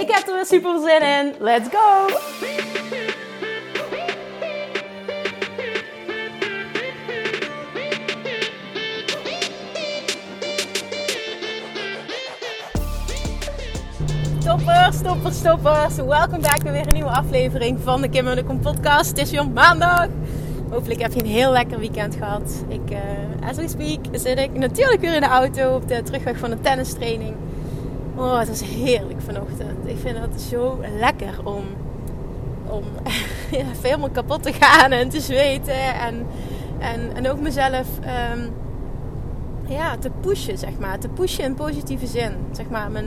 Ik heb er weer super zin in. Let's go! Stoppers, stoppers, stoppers. Welkom bij weer een nieuwe aflevering van de Kim en de Kom podcast. Het is weer maandag. Hopelijk heb je een heel lekker weekend gehad. Ik, uh, as we speak, zit ik natuurlijk weer in de auto op de terugweg van de tennistraining. Oh, het was heerlijk vanochtend. Ik vind het zo lekker om, om ja, helemaal kapot te gaan en te zweten. En, en, en ook mezelf um, ja, te pushen, zeg maar. Te pushen in positieve zin. Zeg maar, mijn,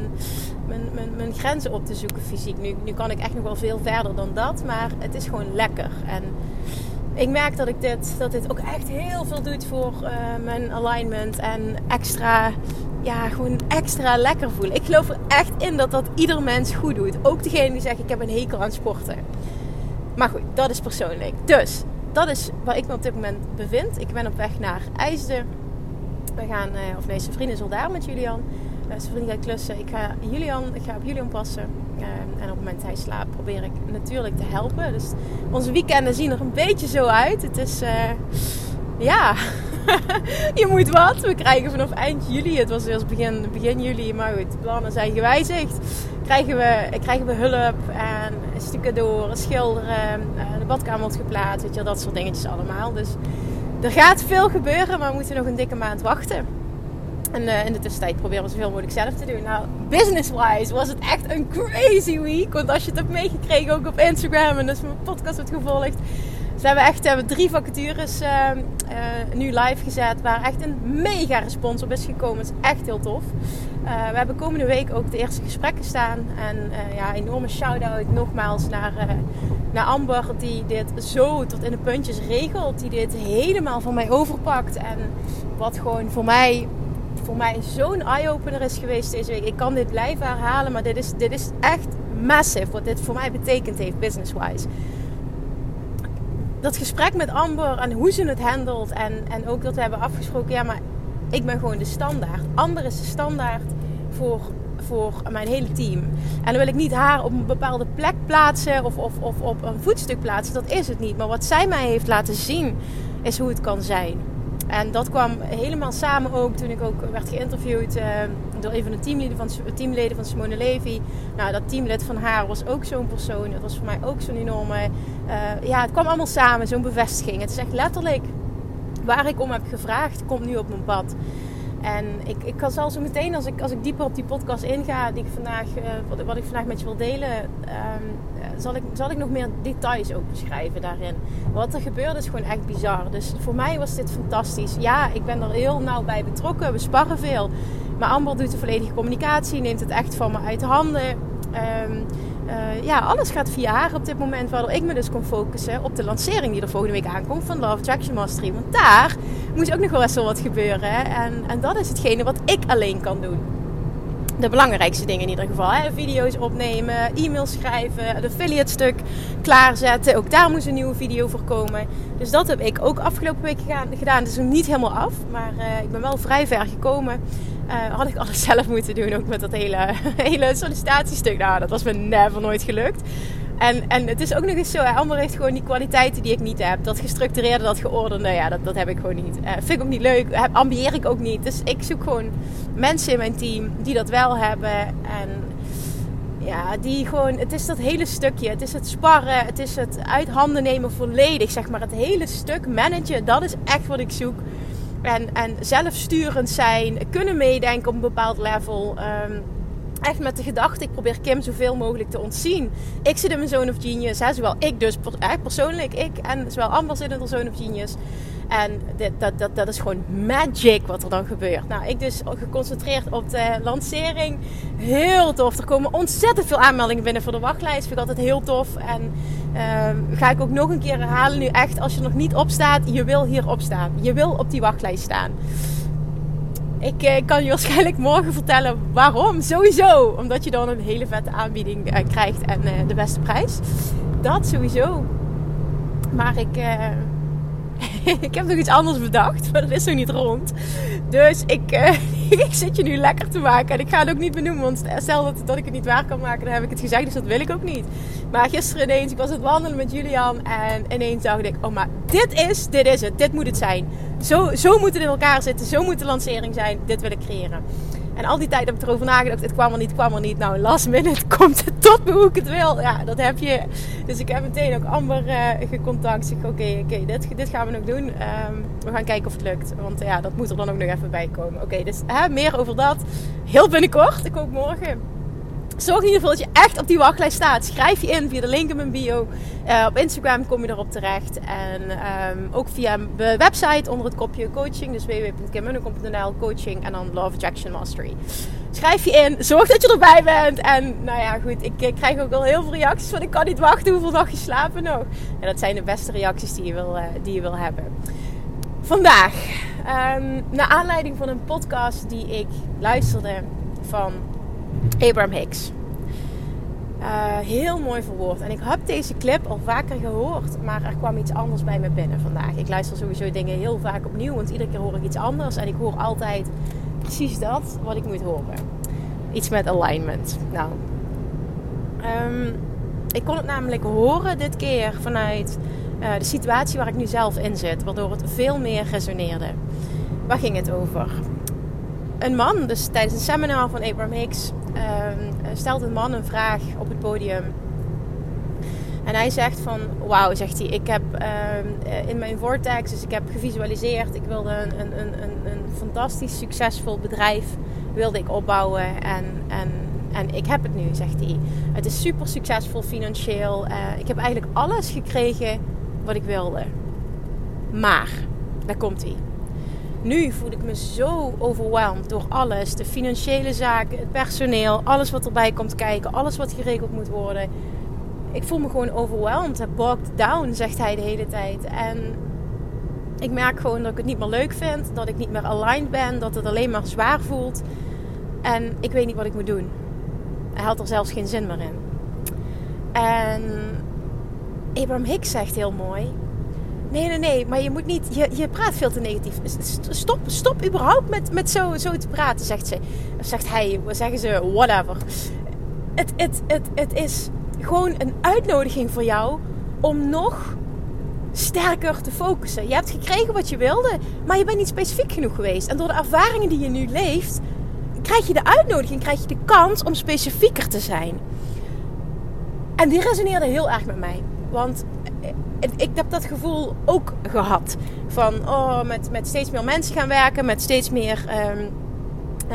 mijn, mijn, mijn grenzen op te zoeken fysiek. Nu, nu kan ik echt nog wel veel verder dan dat. Maar het is gewoon lekker. En ik merk dat, ik dit, dat dit ook echt heel veel doet voor uh, mijn alignment. En extra ja, gewoon extra lekker voelen. Ik geloof er echt in dat dat ieder mens goed doet. Ook degene die zegt ik heb een hekel aan sporten. Maar goed, dat is persoonlijk. Dus, dat is waar ik me op dit moment bevind. Ik ben op weg naar IJsden. We gaan, eh, of nee, zijn vrienden is al daar met Julian. Uh, zijn vrienden klussen. Ik ga, Julian, ik ga op Julian passen. Uh, en op het moment hij slaapt probeer ik natuurlijk te helpen. Dus onze weekenden zien er een beetje zo uit. Het is, ja... je moet wat. We krijgen vanaf eind juli, het was eerst begin, begin juli, maar goed, de plannen zijn gewijzigd. Krijgen we, krijgen we hulp en stukken door, schilderen, eh, de badkamer wordt geplaatst, weet je, dat soort dingetjes allemaal. Dus er gaat veel gebeuren, maar we moeten nog een dikke maand wachten. En uh, in de tussentijd proberen we zoveel mogelijk zelf te doen. Nou, business-wise was het echt een crazy week. Want als je het hebt meegekregen, ook op Instagram en dus mijn podcast hebt gevolgd, ze hebben echt hebben drie vacatures uh, uh, nu live gezet. Waar echt een mega respons op is gekomen. Is echt heel tof. Uh, we hebben komende week ook de eerste gesprekken staan. En ja, enorme shout-out nogmaals naar, naar Amber. Die dit zo tot in de puntjes regelt. Die dit helemaal van mij overpakt. En wat gewoon voor mij, voor mij zo'n eye-opener is geweest deze week. Ik kan dit blijven herhalen. Maar dit is, dit is echt massive. Wat dit voor mij betekend heeft business-wise dat gesprek met Amber en hoe ze het handelt. En, en ook dat we hebben afgesproken, ja, maar ik ben gewoon de standaard. Amber is de standaard voor, voor mijn hele team. En dan wil ik niet haar op een bepaalde plek plaatsen of, of, of op een voetstuk plaatsen. Dat is het niet. Maar wat zij mij heeft laten zien, is hoe het kan zijn. En dat kwam helemaal samen ook toen ik ook werd geïnterviewd uh, door een van de teamleden van, teamleden van Simone Levy. Nou, dat teamlid van haar was ook zo'n persoon. Dat was voor mij ook zo'n enorme... Uh, ja, het kwam allemaal samen, zo'n bevestiging. Het is echt letterlijk waar ik om heb gevraagd, komt nu op mijn pad. En ik, ik kan zelfs zo meteen, als ik, als ik dieper op die podcast inga, die ik vandaag, uh, wat, ik vandaag met je wil delen, um, zal, ik, zal ik nog meer details ook beschrijven daarin. Wat er gebeurde is gewoon echt bizar. Dus voor mij was dit fantastisch. Ja, ik ben er heel nauw bij betrokken. We sparren veel. Maar Amber doet de volledige communicatie, neemt het echt van me uit handen. Um, uh, ja, alles gaat via haar op dit moment. Waardoor ik me dus kon focussen op de lancering die er volgende week aankomt van Love Attraction Mastery. Want daar moet ook nog wel eens wel wat gebeuren. En, en dat is hetgene wat ik alleen kan doen. De belangrijkste dingen in ieder geval. Hè? Video's opnemen, e-mails schrijven, het affiliate stuk klaarzetten. Ook daar moest een nieuwe video voor komen. Dus dat heb ik ook afgelopen week gedaan. Het is nog niet helemaal af, maar uh, ik ben wel vrij ver gekomen. Uh, had ik alles zelf moeten doen, ook met dat hele, hele sollicitatiestuk. Nou, dat was me never nooit gelukt. En, en het is ook nog eens zo, Amber heeft gewoon die kwaliteiten die ik niet heb. Dat gestructureerde, dat geordende, ja, dat, dat heb ik gewoon niet. Uh, vind ik ook niet leuk, heb, ambieer ik ook niet. Dus ik zoek gewoon mensen in mijn team die dat wel hebben. En ja, die gewoon, het is dat hele stukje. Het is het sparren, het is het uit handen nemen volledig, zeg maar. Het hele stuk managen, dat is echt wat ik zoek. En, en zelfsturend zijn, kunnen meedenken op een bepaald level. Um, echt met de gedachte, ik probeer Kim zoveel mogelijk te ontzien. Ik zit in mijn Zone of Genius, zowel ik dus persoonlijk, ik en zowel Amber zit in de Zone of Genius. En dit, dat, dat, dat is gewoon magic wat er dan gebeurt. Nou, ik dus geconcentreerd op de lancering. Heel tof. Er komen ontzettend veel aanmeldingen binnen voor de wachtlijst. Vind ik altijd heel tof. En uh, ga ik ook nog een keer herhalen nu echt. Als je nog niet opstaat, je wil hier opstaan. Je wil op die wachtlijst staan. Ik eh, kan je waarschijnlijk morgen vertellen waarom. Sowieso. Omdat je dan een hele vette aanbieding eh, krijgt en uh, de beste prijs. Dat sowieso. Maar ik ik heb nog iets anders bedacht, maar dat is nog niet rond. Dus ik, uh, ik zit je nu lekker te maken. En ik ga het ook niet benoemen, want stel dat, dat ik het niet waar kan maken, dan heb ik het gezegd. Dus dat wil ik ook niet. Maar gisteren ineens, ik was het wandelen met Julian. En ineens dacht ik, oh maar dit is, dit is het. Dit moet het zijn. Zo, zo moet het in elkaar zitten. Zo moet de lancering zijn. Dit wil ik creëren. En al die tijd heb ik erover nagedacht. Het kwam er niet, kwam er niet. Nou, last minute komt me hoe ik het wil. Ja, dat heb je. Dus ik heb meteen ook Amber uh, gecontact. Zeg, oké, oké, dit, dit gaan we nog doen. Um, we gaan kijken of het lukt. Want ja, dat moet er dan ook nog even bij komen. Oké, dus meer over dat. Heel binnenkort. Ik hoop morgen zorg in ieder geval dat je echt op die wachtlijst staat. Schrijf je in via de link in mijn bio. Uh, op Instagram kom je erop terecht. En um, ook via de website onder het kopje coaching. Dus www.kimmunnekom.nl coaching en dan Love Attraction Mastery. Schrijf je in. Zorg dat je erbij bent. En nou ja, goed. Ik, ik krijg ook al heel veel reacties van ik kan niet wachten. Hoeveel nachtjes slapen nog? En dat zijn de beste reacties die je wil, uh, die je wil hebben. Vandaag. Um, naar aanleiding van een podcast die ik luisterde van Abraham Hicks. Uh, heel mooi verwoord. En ik heb deze clip al vaker gehoord, maar er kwam iets anders bij me binnen vandaag. Ik luister sowieso dingen heel vaak opnieuw, want iedere keer hoor ik iets anders. En ik hoor altijd precies dat wat ik moet horen. Iets met alignment. Nou, um, ik kon het namelijk horen dit keer vanuit uh, de situatie waar ik nu zelf in zit, waardoor het veel meer resoneerde. Waar ging het over? Een man, dus tijdens een seminar van Abraham Hicks, stelt een man een vraag op het podium. En hij zegt van, wauw, zegt hij, ik heb uh, in mijn vortex, dus ik heb gevisualiseerd, ik wilde een, een, een, een fantastisch succesvol bedrijf wilde ik opbouwen en, en, en ik heb het nu, zegt hij. Het is super succesvol financieel. Uh, ik heb eigenlijk alles gekregen wat ik wilde. Maar, daar komt hij nu voel ik me zo overweldigd door alles. De financiële zaken, het personeel, alles wat erbij komt kijken, alles wat geregeld moet worden. Ik voel me gewoon overweldigd, bogged down, zegt hij de hele tijd. En ik merk gewoon dat ik het niet meer leuk vind, dat ik niet meer aligned ben, dat het alleen maar zwaar voelt. En ik weet niet wat ik moet doen. Hij had er zelfs geen zin meer in. En Abraham Hicks zegt heel mooi: Nee, nee, nee, maar je moet niet. Je, je praat veel te negatief. Stop, stop überhaupt met, met zo, zo te praten, zegt ze. Of zegt hij, zeggen ze, whatever. Het, het, het, het is gewoon een uitnodiging voor jou om nog sterker te focussen. Je hebt gekregen wat je wilde, maar je bent niet specifiek genoeg geweest. En door de ervaringen die je nu leeft, krijg je de uitnodiging, krijg je de kans om specifieker te zijn. En die resoneerde heel erg met mij. Want ik heb dat gevoel ook gehad. Van oh, met, met steeds meer mensen gaan werken, met steeds meer uh,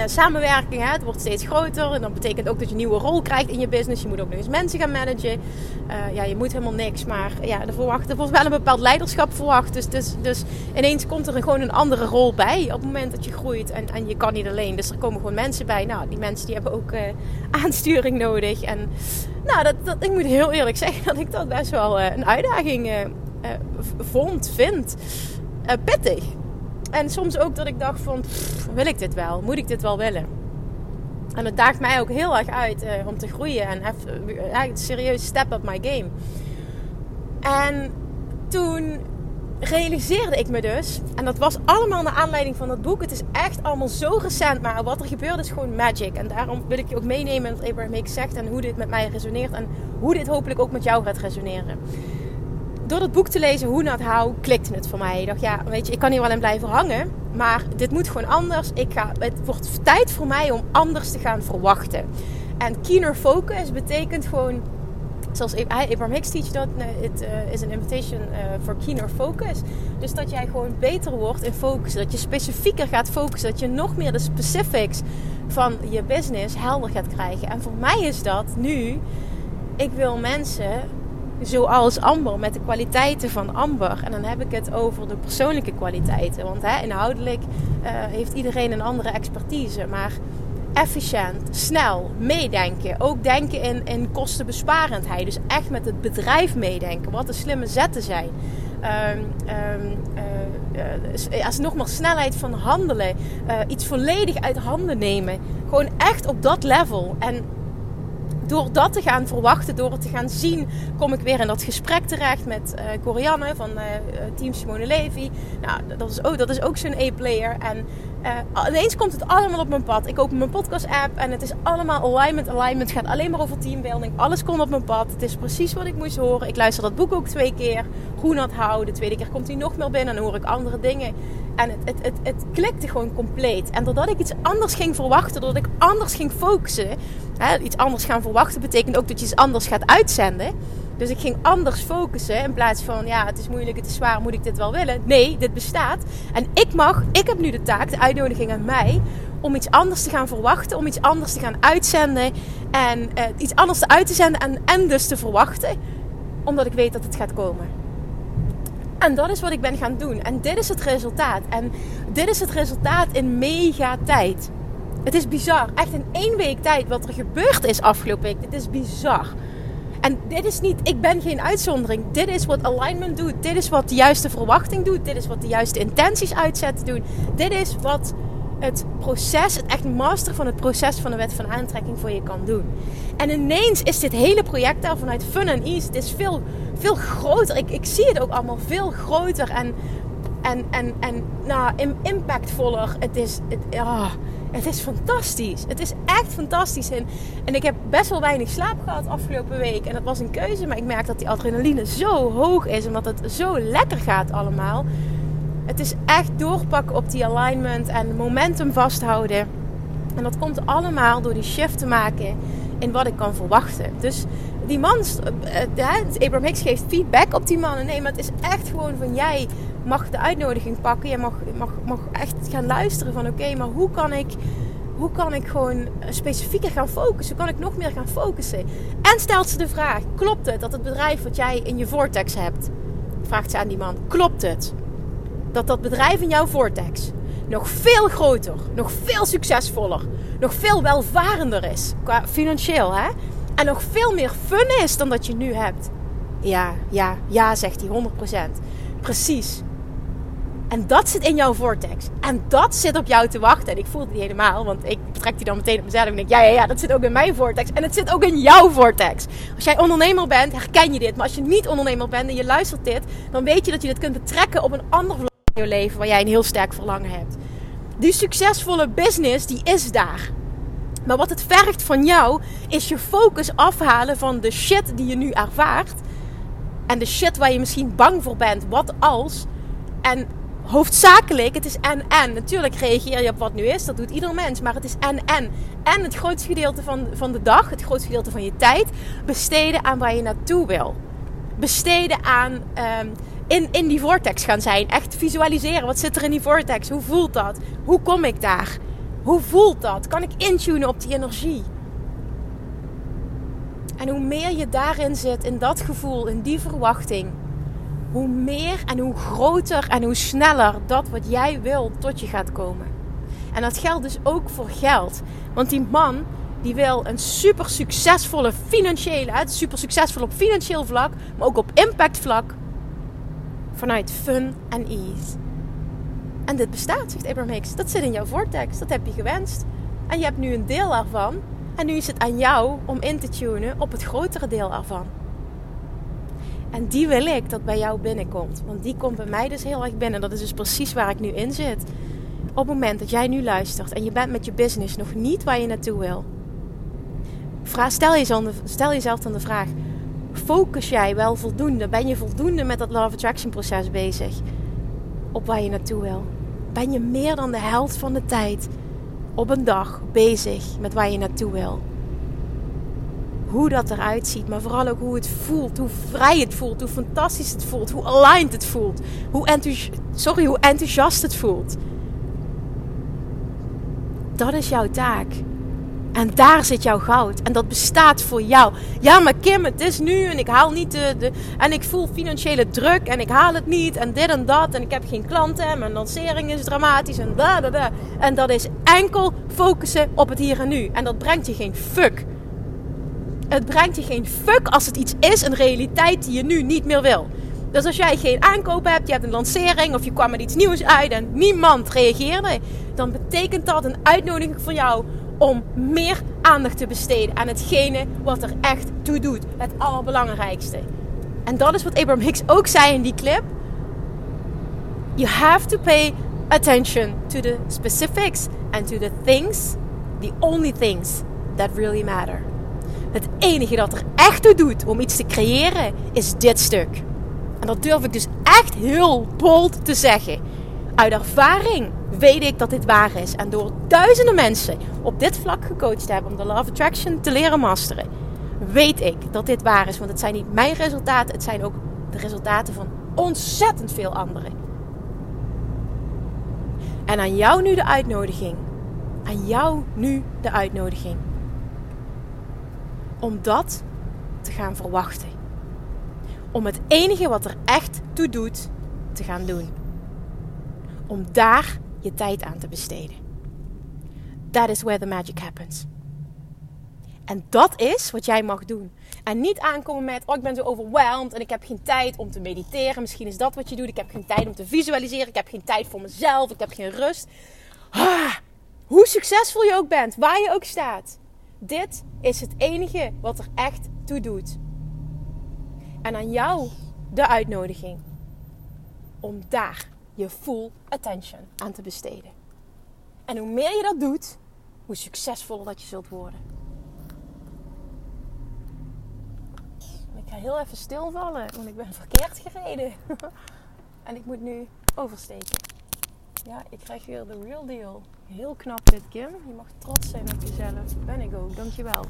samenwerking. Hè? Het wordt steeds groter. En dat betekent ook dat je een nieuwe rol krijgt in je business. Je moet ook nog eens mensen gaan managen. Uh, ja, je moet helemaal niks. Maar ja, er, wordt wel een bepaald leiderschap verwacht. Dus, dus, dus ineens komt er gewoon een andere rol bij. Op het moment dat je groeit. En, en je kan niet alleen. Dus er komen gewoon mensen bij. Nou, die mensen die hebben ook uh, aansturing nodig. En nou, dat, dat, ik moet heel eerlijk zeggen dat ik dat best wel een uitdaging vond, vind. pittig. En soms ook dat ik dacht van, wil ik dit wel? Moet ik dit wel willen? En het daagt mij ook heel erg uit om te groeien en eigenlijk serieus step up my game. En toen realiseerde ik me dus, en dat was allemaal naar aanleiding van dat boek. Het is echt allemaal zo recent, maar wat er gebeurt is gewoon magic. En daarom wil ik je ook meenemen wat Abraham Hicks zegt en hoe dit met mij resoneert en hoe dit hopelijk ook met jou gaat resoneren. Door dat boek te lezen, Hoe Not How, klikte het voor mij. Ik dacht, ja, weet je, ik kan hier wel in blijven hangen, maar dit moet gewoon anders. Ik ga, het wordt tijd voor mij om anders te gaan verwachten. En keener focus betekent gewoon Zoals Abraham Hicks teach dat, het uh, is een invitation uh, for keener focus. Dus dat jij gewoon beter wordt in focus. Dat je specifieker gaat focussen. Dat je nog meer de specifics van je business helder gaat krijgen. En voor mij is dat nu, ik wil mensen zoals Amber, met de kwaliteiten van Amber. En dan heb ik het over de persoonlijke kwaliteiten. Want hè, inhoudelijk uh, heeft iedereen een andere expertise. Maar efficiënt, snel, meedenken. Ook denken in, in kostenbesparendheid. Dus echt met het bedrijf meedenken. Wat de slimme zetten zijn. Um, um, uh, als nogmaals snelheid van handelen. Uh, iets volledig uit handen nemen. Gewoon echt op dat level. En door dat te gaan verwachten, door het te gaan zien, kom ik weer in dat gesprek terecht met uh, Corianne van uh, Team Simone Levy. Nou, dat is ook, dat is ook zo'n A-player. En uh, ineens komt het allemaal op mijn pad. Ik open mijn podcast-app en het is allemaal alignment. Alignment gaat alleen maar over teambuilding. Alles komt op mijn pad. Het is precies wat ik moest horen. Ik luister dat boek ook twee keer. Hoe dat houden. De tweede keer komt hij nog meer binnen en hoor ik andere dingen. En het, het, het, het klikte gewoon compleet. En doordat ik iets anders ging verwachten, doordat ik anders ging focussen. Hè, iets anders gaan verwachten betekent ook dat je iets anders gaat uitzenden. Dus ik ging anders focussen in plaats van ja, het is moeilijk, het is zwaar, moet ik dit wel willen? Nee, dit bestaat. En ik mag, ik heb nu de taak, de uitnodiging aan mij om iets anders te gaan verwachten, om iets anders te gaan uitzenden en uh, iets anders uit te zenden en, en dus te verwachten, omdat ik weet dat het gaat komen. En dat is wat ik ben gaan doen. En dit is het resultaat. En dit is het resultaat in mega tijd. Het is bizar. Echt in één week tijd wat er gebeurd is afgelopen week. Dit is bizar. En dit is niet, ik ben geen uitzondering. Dit is wat alignment doet. Dit is wat de juiste verwachting doet. Dit is wat de juiste intenties uitzetten doen. Dit is wat het proces, het echt master van het proces van de wet van aantrekking voor je kan doen. En ineens is dit hele project daar vanuit fun en ease. Het is veel, veel groter. Ik, ik zie het ook allemaal veel groter en, en, en, en nou, impactvoller. Het is, het, oh, het is fantastisch. Het is echt fantastisch. En, en ik heb best wel weinig slaap gehad afgelopen week. En dat was een keuze. Maar ik merk dat die adrenaline zo hoog is. Omdat het zo lekker gaat allemaal. Het is echt doorpakken op die alignment en momentum vasthouden. En dat komt allemaal door die shift te maken in wat ik kan verwachten. Dus die man, uh, Abraham Hicks geeft feedback op die mannen. Nee, maar het is echt gewoon van jij mag de uitnodiging pakken. Je mag, mag, mag echt gaan luisteren van oké, maar hoe kan ik... Hoe kan ik gewoon specifieker gaan focussen? Hoe kan ik nog meer gaan focussen? En stelt ze de vraag: klopt het dat het bedrijf wat jij in je vortex hebt, vraagt ze aan die man, klopt het dat dat bedrijf in jouw vortex nog veel groter, nog veel succesvoller, nog veel welvarender is qua financieel, hè? En nog veel meer fun is dan dat je nu hebt. Ja, ja, ja, zegt hij 100%. Precies. En dat zit in jouw vortex. En dat zit op jou te wachten. En ik voel het niet helemaal, want ik trek die dan meteen op mezelf. En denk, ja, ja, ja, dat zit ook in mijn vortex. En het zit ook in jouw vortex. Als jij ondernemer bent, herken je dit. Maar als je niet ondernemer bent en je luistert dit, dan weet je dat je dit kunt betrekken op een ander vlak in je leven waar jij een heel sterk verlangen hebt. Die succesvolle business, die is daar. Maar wat het vergt van jou, is je focus afhalen van de shit die je nu ervaart. En de shit waar je misschien bang voor bent. Wat als? En hoofdzakelijk, het is en en. Natuurlijk reageer je op wat nu is, dat doet ieder mens. Maar het is en en. En het grootste gedeelte van, van de dag, het grootste gedeelte van je tijd, besteden aan waar je naartoe wil. Besteden aan um, in, in die vortex gaan zijn. Echt visualiseren. Wat zit er in die vortex? Hoe voelt dat? Hoe kom ik daar? Hoe voelt dat? Kan ik intunen op die energie? En hoe meer je daarin zit, in dat gevoel, in die verwachting, hoe meer en hoe groter en hoe sneller dat wat jij wil tot je gaat komen. En dat geldt dus ook voor geld. Want die man die wil een super succesvolle financiële, super succesvol op financieel vlak, maar ook op impact vlak, vanuit fun en ease. En dit bestaat, zegt Abraham Hicks. Dat zit in jouw vortex, dat heb je gewenst. En je hebt nu een deel ervan. En nu is het aan jou om in te tunen op het grotere deel ervan. En die wil ik dat bij jou binnenkomt. Want die komt bij mij dus heel erg binnen. Dat is dus precies waar ik nu in zit. Op het moment dat jij nu luistert en je bent met je business nog niet waar je naartoe wil. Stel jezelf, stel jezelf dan de vraag: focus jij wel voldoende? Ben je voldoende met dat of Attraction proces bezig? Op waar je naartoe wil? Ben je meer dan de helft van de tijd op een dag bezig met waar je naartoe wil? Hoe dat eruit ziet, maar vooral ook hoe het voelt, hoe vrij het voelt, hoe fantastisch het voelt, hoe aligned het voelt, hoe, sorry, hoe enthousiast het voelt. Dat is jouw taak. En daar zit jouw goud. En dat bestaat voor jou. Ja, maar Kim, het is nu en ik haal niet de, de. En ik voel financiële druk en ik haal het niet. En dit en dat. En ik heb geen klanten. En mijn lancering is dramatisch. En da da da. En dat is enkel focussen op het hier en nu. En dat brengt je geen fuck. Het brengt je geen fuck als het iets is, een realiteit die je nu niet meer wil. Dus als jij geen aankoop hebt, je hebt een lancering of je kwam met iets nieuws uit en niemand reageerde, dan betekent dat een uitnodiging voor jou om meer aandacht te besteden aan hetgene wat er echt toe doet. Het allerbelangrijkste. En dat is wat Abraham Hicks ook zei in die clip. You have to pay attention to the specifics and to the things, the only things that really matter. Het enige dat er echt toe doet om iets te creëren is dit stuk. En dat durf ik dus echt heel bold te zeggen. Uit ervaring weet ik dat dit waar is. En door duizenden mensen op dit vlak gecoacht te hebben om de Love Attraction te leren masteren, weet ik dat dit waar is. Want het zijn niet mijn resultaten, het zijn ook de resultaten van ontzettend veel anderen. En aan jou nu de uitnodiging. Aan jou nu de uitnodiging. Om dat te gaan verwachten. Om het enige wat er echt toe doet te gaan doen. Om daar je tijd aan te besteden. That is where the magic happens. En dat is wat jij mag doen. En niet aankomen met, oh ik ben zo overweldigd en ik heb geen tijd om te mediteren. Misschien is dat wat je doet. Ik heb geen tijd om te visualiseren. Ik heb geen tijd voor mezelf. Ik heb geen rust. Ah, hoe succesvol je ook bent, waar je ook staat. Dit is het enige wat er echt toe doet. En aan jou de uitnodiging om daar je full attention aan te besteden. En hoe meer je dat doet, hoe succesvoller dat je zult worden. Ik ga heel even stilvallen, want ik ben verkeerd gereden. en ik moet nu oversteken. Ja, ik krijg weer de real deal. Heel knap dit, Kim. Je mag trots zijn op jezelf. Ben ik ook, dankjewel.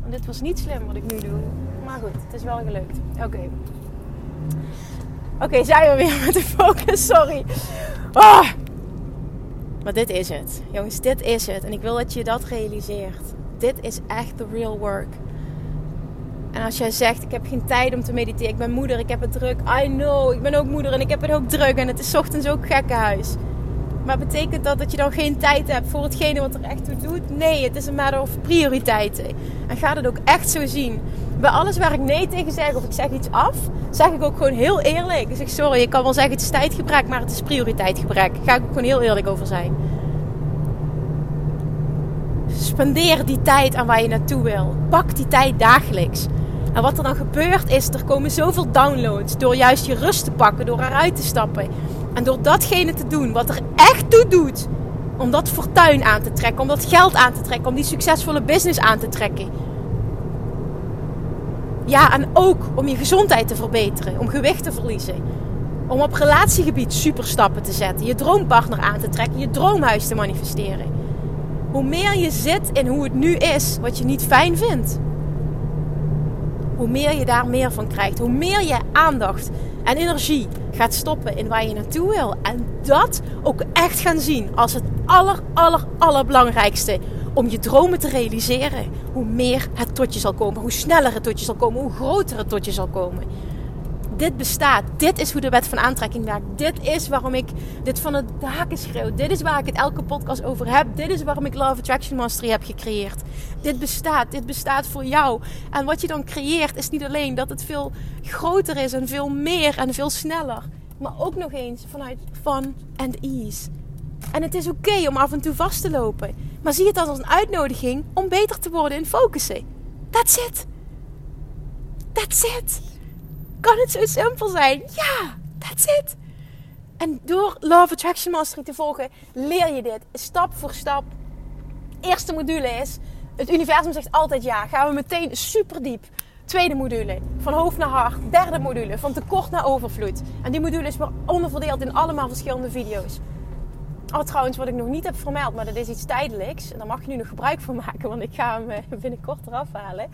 Want dit was niet slim wat ik nu doe. Maar goed, het is wel gelukt. Oké. Oké, zijn we weer met de focus. Sorry. Oh. Maar dit is het. Jongens, dit is het. En ik wil dat je dat realiseert. Dit is echt the real work. En als jij zegt, ik heb geen tijd om te mediteren. Ik ben moeder, ik heb het druk. I know, ik ben ook moeder en ik heb het ook druk. En het is ochtends ook gekkenhuis. Maar betekent dat dat je dan geen tijd hebt voor hetgene wat er echt toe doet? Nee, het is een matter of prioriteiten. En ga het ook echt zo zien. Bij alles waar ik nee tegen zeg of ik zeg iets af, zeg ik ook gewoon heel eerlijk. Ik zeg sorry, ik kan wel zeggen het is tijdgebrek, maar het is prioriteitsgebrek. Daar ga ik ook gewoon heel eerlijk over zijn. Spendeer die tijd aan waar je naartoe wil. Pak die tijd dagelijks. En wat er dan gebeurt is, er komen zoveel downloads door juist je rust te pakken, door eruit te stappen. En door datgene te doen wat er echt toe doet. Om dat fortuin aan te trekken, om dat geld aan te trekken, om die succesvolle business aan te trekken. Ja, en ook om je gezondheid te verbeteren, om gewicht te verliezen. Om op relatiegebied superstappen te zetten, je droompartner aan te trekken, je droomhuis te manifesteren. Hoe meer je zit in hoe het nu is, wat je niet fijn vindt, hoe meer je daar meer van krijgt. Hoe meer je aandacht en energie gaat stoppen in waar je naartoe wil. En dat ook echt gaan zien als het aller, aller, allerbelangrijkste om je dromen te realiseren. Hoe meer het tot je zal komen, hoe sneller het tot je zal komen, hoe groter het tot je zal komen dit bestaat. Dit is hoe de wet van aantrekking werkt. Dit is waarom ik dit van het daken schreeuw. Dit is waar ik het elke podcast over heb. Dit is waarom ik Love Attraction Mastery heb gecreëerd. Dit bestaat. Dit bestaat voor jou. En wat je dan creëert is niet alleen dat het veel groter is en veel meer en veel sneller. Maar ook nog eens vanuit fun and ease. En het is oké om af en toe vast te lopen. Maar zie het als een uitnodiging om beter te worden in focussen. That's it. That's it. Kan het zo simpel zijn? Ja, that's it. En door Love Attraction Mastery te volgen, leer je dit stap voor stap. Eerste module is, het universum zegt altijd ja. Gaan we meteen super diep. Tweede module, van hoofd naar hart. Derde module, van tekort naar overvloed. En die module is weer onderverdeeld in allemaal verschillende video's. Oh, trouwens, wat ik nog niet heb vermeld, maar dat is iets tijdelijks. En daar mag je nu nog gebruik van maken, want ik ga hem eh, binnenkort eraf halen.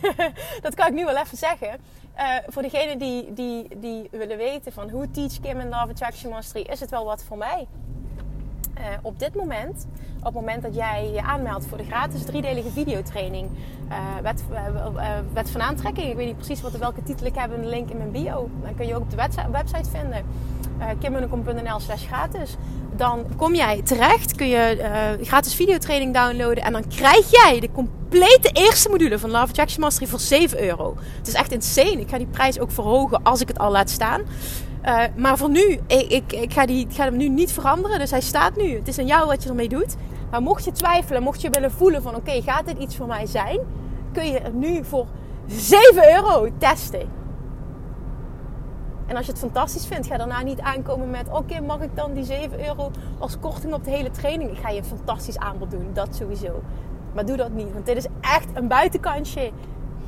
dat kan ik nu wel even zeggen. Uh, voor degenen die, die, die willen weten van hoe teach Kim en Love Attraction Mastery, is het wel wat voor mij. Uh, op dit moment, op het moment dat jij je aanmeldt voor de gratis driedelige videotraining uh, wet, van aantrekking. Ik weet niet precies wat, welke titel ik heb de link in mijn bio. Dan kun je ook op de website, website vinden. Uh, slash gratis. Dan kom jij terecht, kun je gratis videotraining downloaden. En dan krijg jij de complete eerste module van Love Attraction Mastery voor 7 euro. Het is echt insane. Ik ga die prijs ook verhogen als ik het al laat staan. Uh, maar voor nu, ik, ik, ik, ga die, ga hem nu niet veranderen. Dus hij staat nu. Het is aan jou wat je ermee doet. Maar mocht je twijfelen, mocht je willen voelen van oké, gaat dit iets voor mij zijn? Kun je er nu voor 7 euro testen. En als je het fantastisch vindt, ga daarna niet aankomen met oké, mag ik dan die 7 euro als korting op de hele training? Ik ga je een fantastisch aanbod doen, dat sowieso. Maar doe dat niet, want dit is echt een buitenkantje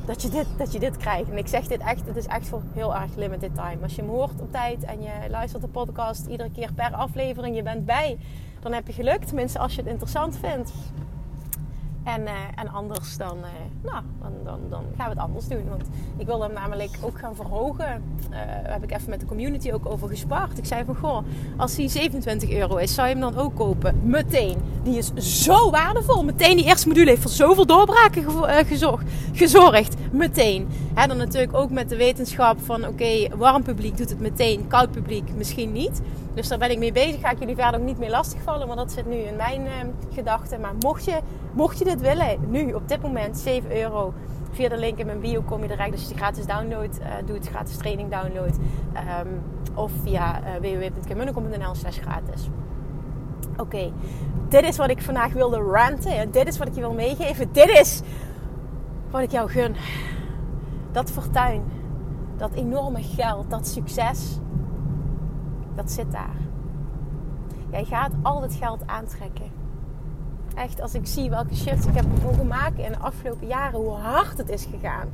dat je dit, dat je dit krijgt. En ik zeg dit echt, het is echt voor heel erg limited time. Als je hem hoort op tijd en je luistert de podcast iedere keer per aflevering, je bent bij, dan heb je geluk. Tenminste, als je het interessant vindt. En, uh, en anders dan, uh, nou, dan, dan, dan, gaan we het anders doen. Want ik wil hem namelijk ook gaan verhogen. Uh, daar heb ik even met de community ook over gespaard. Ik zei van, goh, als die 27 euro is, zou je hem dan ook kopen? Meteen. Die is zo waardevol. Meteen die eerste module heeft voor zoveel doorbraken gezorgd. gezorgd. Meteen. Hè, dan natuurlijk ook met de wetenschap van, oké, warm publiek doet het meteen. Koud publiek misschien niet. Dus daar ben ik mee bezig. Ga ik jullie verder ook niet meer lastigvallen. Want dat zit nu in mijn gedachten. Maar mocht je, mocht je dit willen, nu op dit moment 7 euro. Via de link in mijn bio kom je direct als je gratis download uh, doet, gratis training download. Um, of via uh, slash gratis. Oké, dit is wat ik vandaag wilde ranten. Dit is wat ik je wil meegeven. Dit is wat ik jou gun. Dat fortuin, dat enorme geld, dat succes, dat zit daar. Jij gaat al het geld aantrekken echt, als ik zie welke shifts ik heb mogen maken in de afgelopen jaren, hoe hard het is gegaan.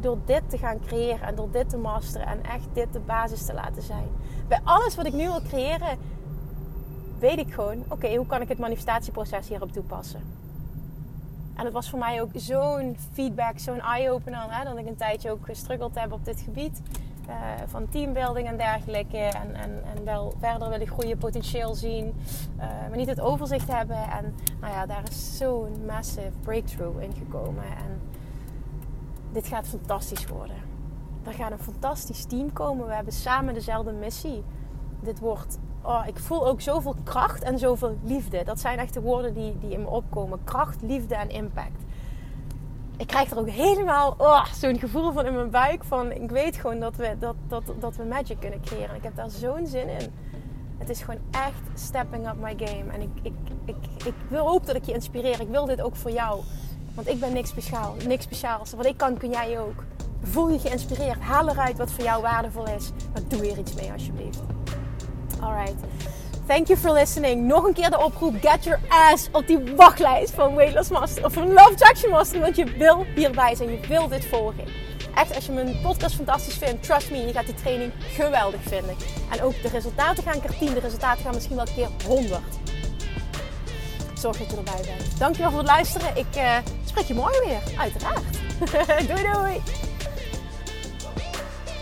Door dit te gaan creëren en door dit te masteren en echt dit de basis te laten zijn. Bij alles wat ik nu wil creëren, weet ik gewoon, oké, hoe kan ik het manifestatieproces hierop toepassen? En het was voor mij ook zo'n feedback, zo'n eye-opener, dat ik een tijdje ook gestruggeld heb op dit gebied. Uh, van teambuilding en dergelijke. En, en, en wel verder willen groeien, potentieel zien. Uh, maar niet het overzicht hebben. En nou ja, daar is zo'n massive breakthrough in gekomen. En dit gaat fantastisch worden. Er gaat een fantastisch team komen. We hebben samen dezelfde missie. Dit wordt. Oh, ik voel ook zoveel kracht en zoveel liefde. Dat zijn echt de woorden die, die in me opkomen: kracht, liefde en impact ik krijg er ook helemaal oh, zo'n gevoel van in mijn buik. Van ik weet gewoon dat we, dat, dat, dat we magic kunnen creëren. Ik heb daar zo'n zin in. Het is gewoon echt stepping up my game. En ik, ik, ik, ik wil hoop dat ik je inspireer. Ik wil dit ook voor jou. Want ik ben niks speciaal. Niks speciaals. Wat ik kan, kun jij ook. Voel je geïnspireerd. Haal eruit wat voor jou waardevol is. Maar doe er iets mee alsjeblieft. Alright. Thank you for listening. Nog een keer de oproep. Get your ass op die wachtlijst van Weight Loss Master. Of van Love Attraction Master. Want je wil hierbij zijn. Je wil dit volgen. Echt, als je mijn podcast fantastisch vindt, trust me, je gaat die training geweldig vinden. En ook de resultaten gaan keer 10. De resultaten gaan misschien wel keer 100. Zorg dat je erbij bent. Dankjewel voor het luisteren. Ik uh, spreek je morgen weer. Uiteraard. doei doei.